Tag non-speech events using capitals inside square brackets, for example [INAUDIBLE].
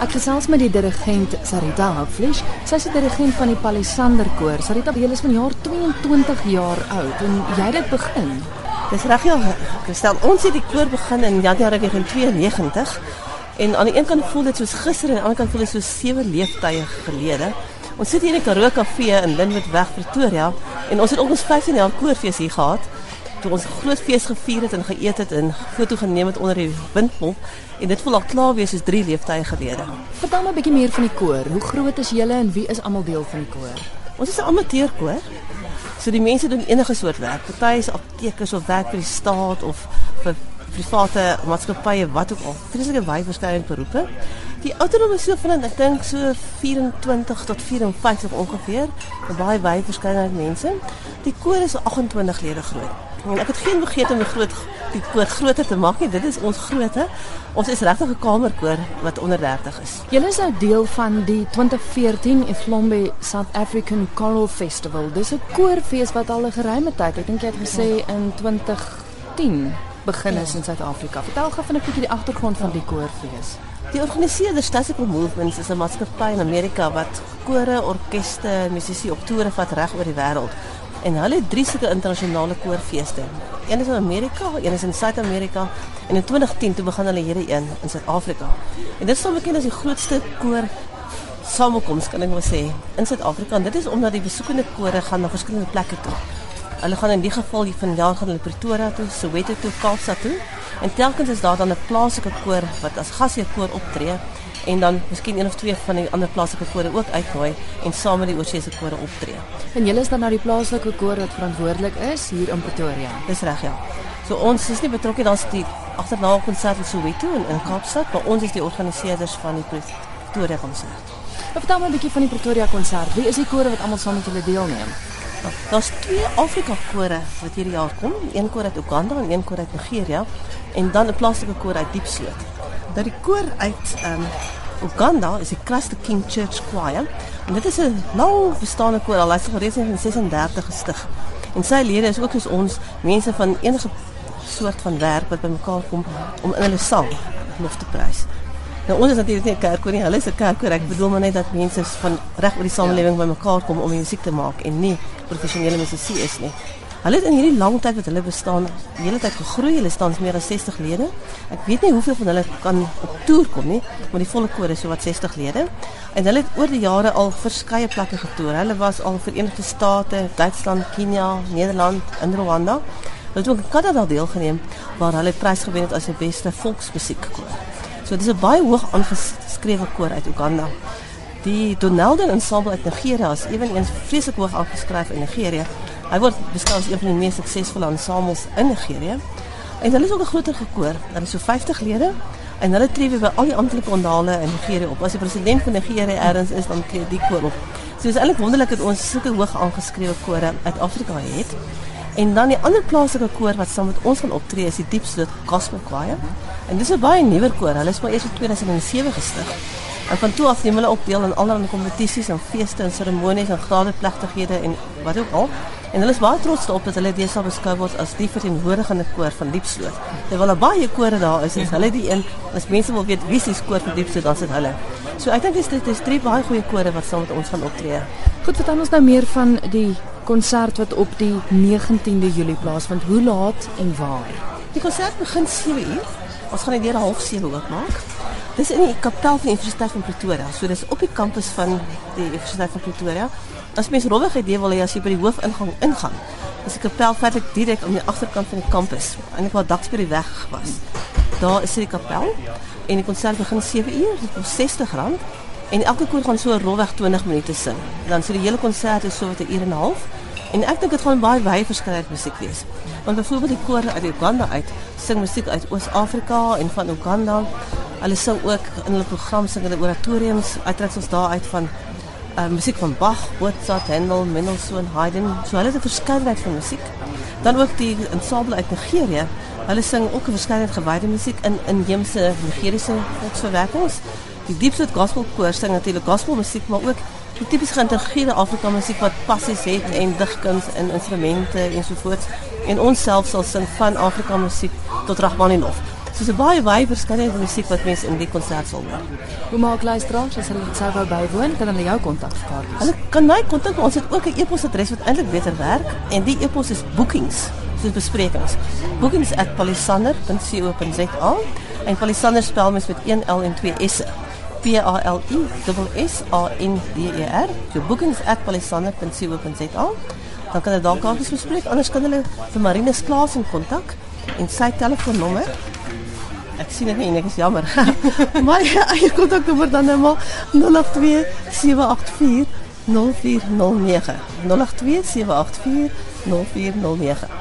Ek gesels met die dirigent Sarita Hoflesh. Sy is die dirigent van die Palisander koor. Sarita, jy is van jaar 22 jaar oud en jy het dit begin. Dis reg ja, gestel. Ons het die koor begin in Januarie 1992 en aan die een kant voel dit soos gister en aan die ander kant voel dit soos sewe leeftye gelede. Ons sit hier in die Karoo Kafee in Lynnwoodweg Pretoria en ons het ons 15 jaar koorfees hier gehad toe ons groot fees gevier het en geëet het en foto geneem het onder die windpomp en dit voel al klaar wees soos drie leeftye gelede. Vertel my 'n bietjie meer van die koor. Hoe groot is julle en wie is almal deel van die koor? Ons is 'n amateurkoor. So die mense doen enige soort werk. Party is aptekers of werk vir die staat of vir private maatskappye wat ook al. Vreeslike wye verskeidenheid beroepe. Die ouderdom is so van ek dink so 24 tot 54 ongeveer. 'n Baie wye verskeidenheid mense. Die koor is 28 lede groot. En ek het geen vergeet om die groot die koor groter te maak nie. Dit is ons grootte. Ons is regtig 'n kamerkoor wat onder 30 is. Julle is nou deel van die 2014 Iflombe South African Choral Festival. Dis 'n koorfees wat al 'n geruime tyd, ek dink jy het gesê in 2010 begin is ja. in Suid-Afrika. Vertel gou van 'n bietjie die agtergrond van die koorfees. Die organiseerder Stasico Movements is 'n maatskappy in Amerika wat kore, orkeste, musisië op toere vat reg oor die wêreld. En hulle het drie sulke internasionale koorfeeste. Een is in Amerika, een is in Suid-Amerika en in 2010 toe begin hulle hierdie een in Suid-Afrika. En dit staan bekend as die grootste koor samekoms kan ek maar sê in Suid-Afrika. En dit is omdat die besoekende kore gaan na verskillende plekke toe. Hulle gaan in die geval hier vanjaar gaan hulle Pretoria toe, Soweto toe, Kaapstad toe. En telkens is daar dan 'n plaaslike koor wat as gasheer koor optree en dan miskien een of twee van die ander plaaslike kore ook uitnooi en saam met die oorseese kore optree. En julle is dan nou die plaaslike koor wat verantwoordelik is hier in Pretoria. Dis reg ja. So ons is nie betrokke dan die agterna konsert in Soweto en in Kaapstad, maar ons is die organiseerders van die Pretoria konsert. Vertel my 'n bietjie van die Pretoria konsert. Wie is die kore wat almal saam met julle deelneem? Daar's twee Afrika kore wat hierdie jaar kom, een koor uit Uganda en een koor uit Nigeria en dan 'n plaaslike koor uit Diepsloot. Dat die koor uit um, Uganda is die Christ King Church Choir en dit is 'n lang bestaande koor al is reeds in 36 gestig. En sy lede is ook soos ons mense van enige soort van werk wat bymekaar kom om in hulle sang lof te prys. Nou ons is natuurlik nie 'n kerkkoor nie, hulle is 'n kerkkoor. Ek bedoel maar net dat mense van reg oor die samelewing ja. bymekaar kom om musiek te maak en nie professionele musisië is nie. Hulle het in hierdie lang tyd wat hulle bestaan, die hele tyd gegroei. Hulle staan meer as 60 lede. Ek weet nie hoeveel van hulle kan op toer kom nie, maar die volle koor is so wat 60 lede. En hulle het oor die jare al verskeie plekke getoer. Hulle was al Verenigde State, Duitsland, Kenia, Nederland en Rwanda. Hulle het ook in Kanada deelgeneem waar hulle prys gewen het as die beste volksmusiekkoor. So dis 'n baie hoog aangeskrewe koor uit Uganda. Die Donalden ensemble uit Nigeria is eweneens vreeslik hoog aangeskryf in Nigeria. Hy word beskou as een van die mees suksesvolle ensembles in Nigeria. En hulle is ook 'n groter gekoor. Hulle is so 50 lede en hulle tree by al die amptelike ondale in Nigeria op. As die president van Nigeria ergens is, dan tree die koor op. So dis eintlik wonderlik dat ons sulke hoog aangeskrewe kore uit Afrika het. En dan die ander plaaslike koor wat saam met ons gaan optree is die Diepsloot Gospel Choir. En dis 'n baie nuwer koor. Hulle is maar eers in 2007 gestig. En van toe af neem hulle ook deel aan allerlei kompetisies en feeste en seremonies en gradeplegtighede en wat ook al. En hulle is baie trots daarop dat hulle deesdae beskou word as die verteenwoordigende koor van Diepsloot. Terwyl daar baie kore daar is, is hulle die een as mense wil weet wie die koor van Diepsloot, dan is dit hulle. So ek dink dit is drie baie goeie kore wat saam met ons gaan optree. Goed, vertel ons nou meer van die konsert wat op die 19de Julie plaasvind. Hoe laat en waar? Die konsert begin 7:00. Ons gaan dit deur 07:30 oopmaak. Dis in die kapel van die Universiteit van Pretoria. So dis op die kampus van die Universiteit van Pretoria. As mens rowwig idee wil hê as jy by die hoofingang ingaan, is die kapel feitelik direk aan die agterkant van die kampus, eintlik waar Dax by die weg was. Daar is die kapel en die konsert begin 7:00, dit kos R60 en elke koor gaan so rowweg 20 minute sing. Dan so die hele konsert is so wat 'n uur en 'n half. En ek dink dit gaan baie baie verskeidenheid musiek wees. Want byvoorbeeld die koor uit Uganda uit sing musiek uit Oos-Afrika en van Uganda. Hulle sing ook in hulle program sing hulle oratoriums uittreksels daar uit van uh, musiek van Bach, Mozart, Handel, Mendelssohn, Haydn. So hulle het 'n verskeidenheid van musiek. Dan ook die ensemble uit Nigerië. Hulle sing ook 'n verskeidenheid gewyde musiek in inheemse Nigeriese volksverwerkings. Die Diepsoet Gospel Koor sing natuurlik gospelmusiek, maar ook die tipies geïntegreerde Afrika musiek wat passies het en digkuns en instrumente ensovoorts. En ons self sal sing van Afrika musiek tot Rachmaninoff. So dis 'n baie wye verskeidenheid van musiek wat mense in die konsert sal hoor. Hoe maak luisteraars as hulle dit sou wou bywoon? Kan hulle jou kontak vir kaartjies? Hulle kan my kontak, ons het ook 'n e-posadres wat eintlik beter werk en die e-pos is bookings, soos besprekings. bookings@palisander.co.za en Palisander spel mens met 1 L en 2 S'e. P A L I S A N D E R. So bookings@palisander.co.za. Dan kan hulle daar kaartjies bespreek, anders kan hulle vir Marinus Klaas in kontak en sy telefoonnommer Ek sien dit nie, ek is jammer. [LAUGHS] My eie [LAUGHS] kontaknommer dan nou 082 784 0409. 082 784 0409.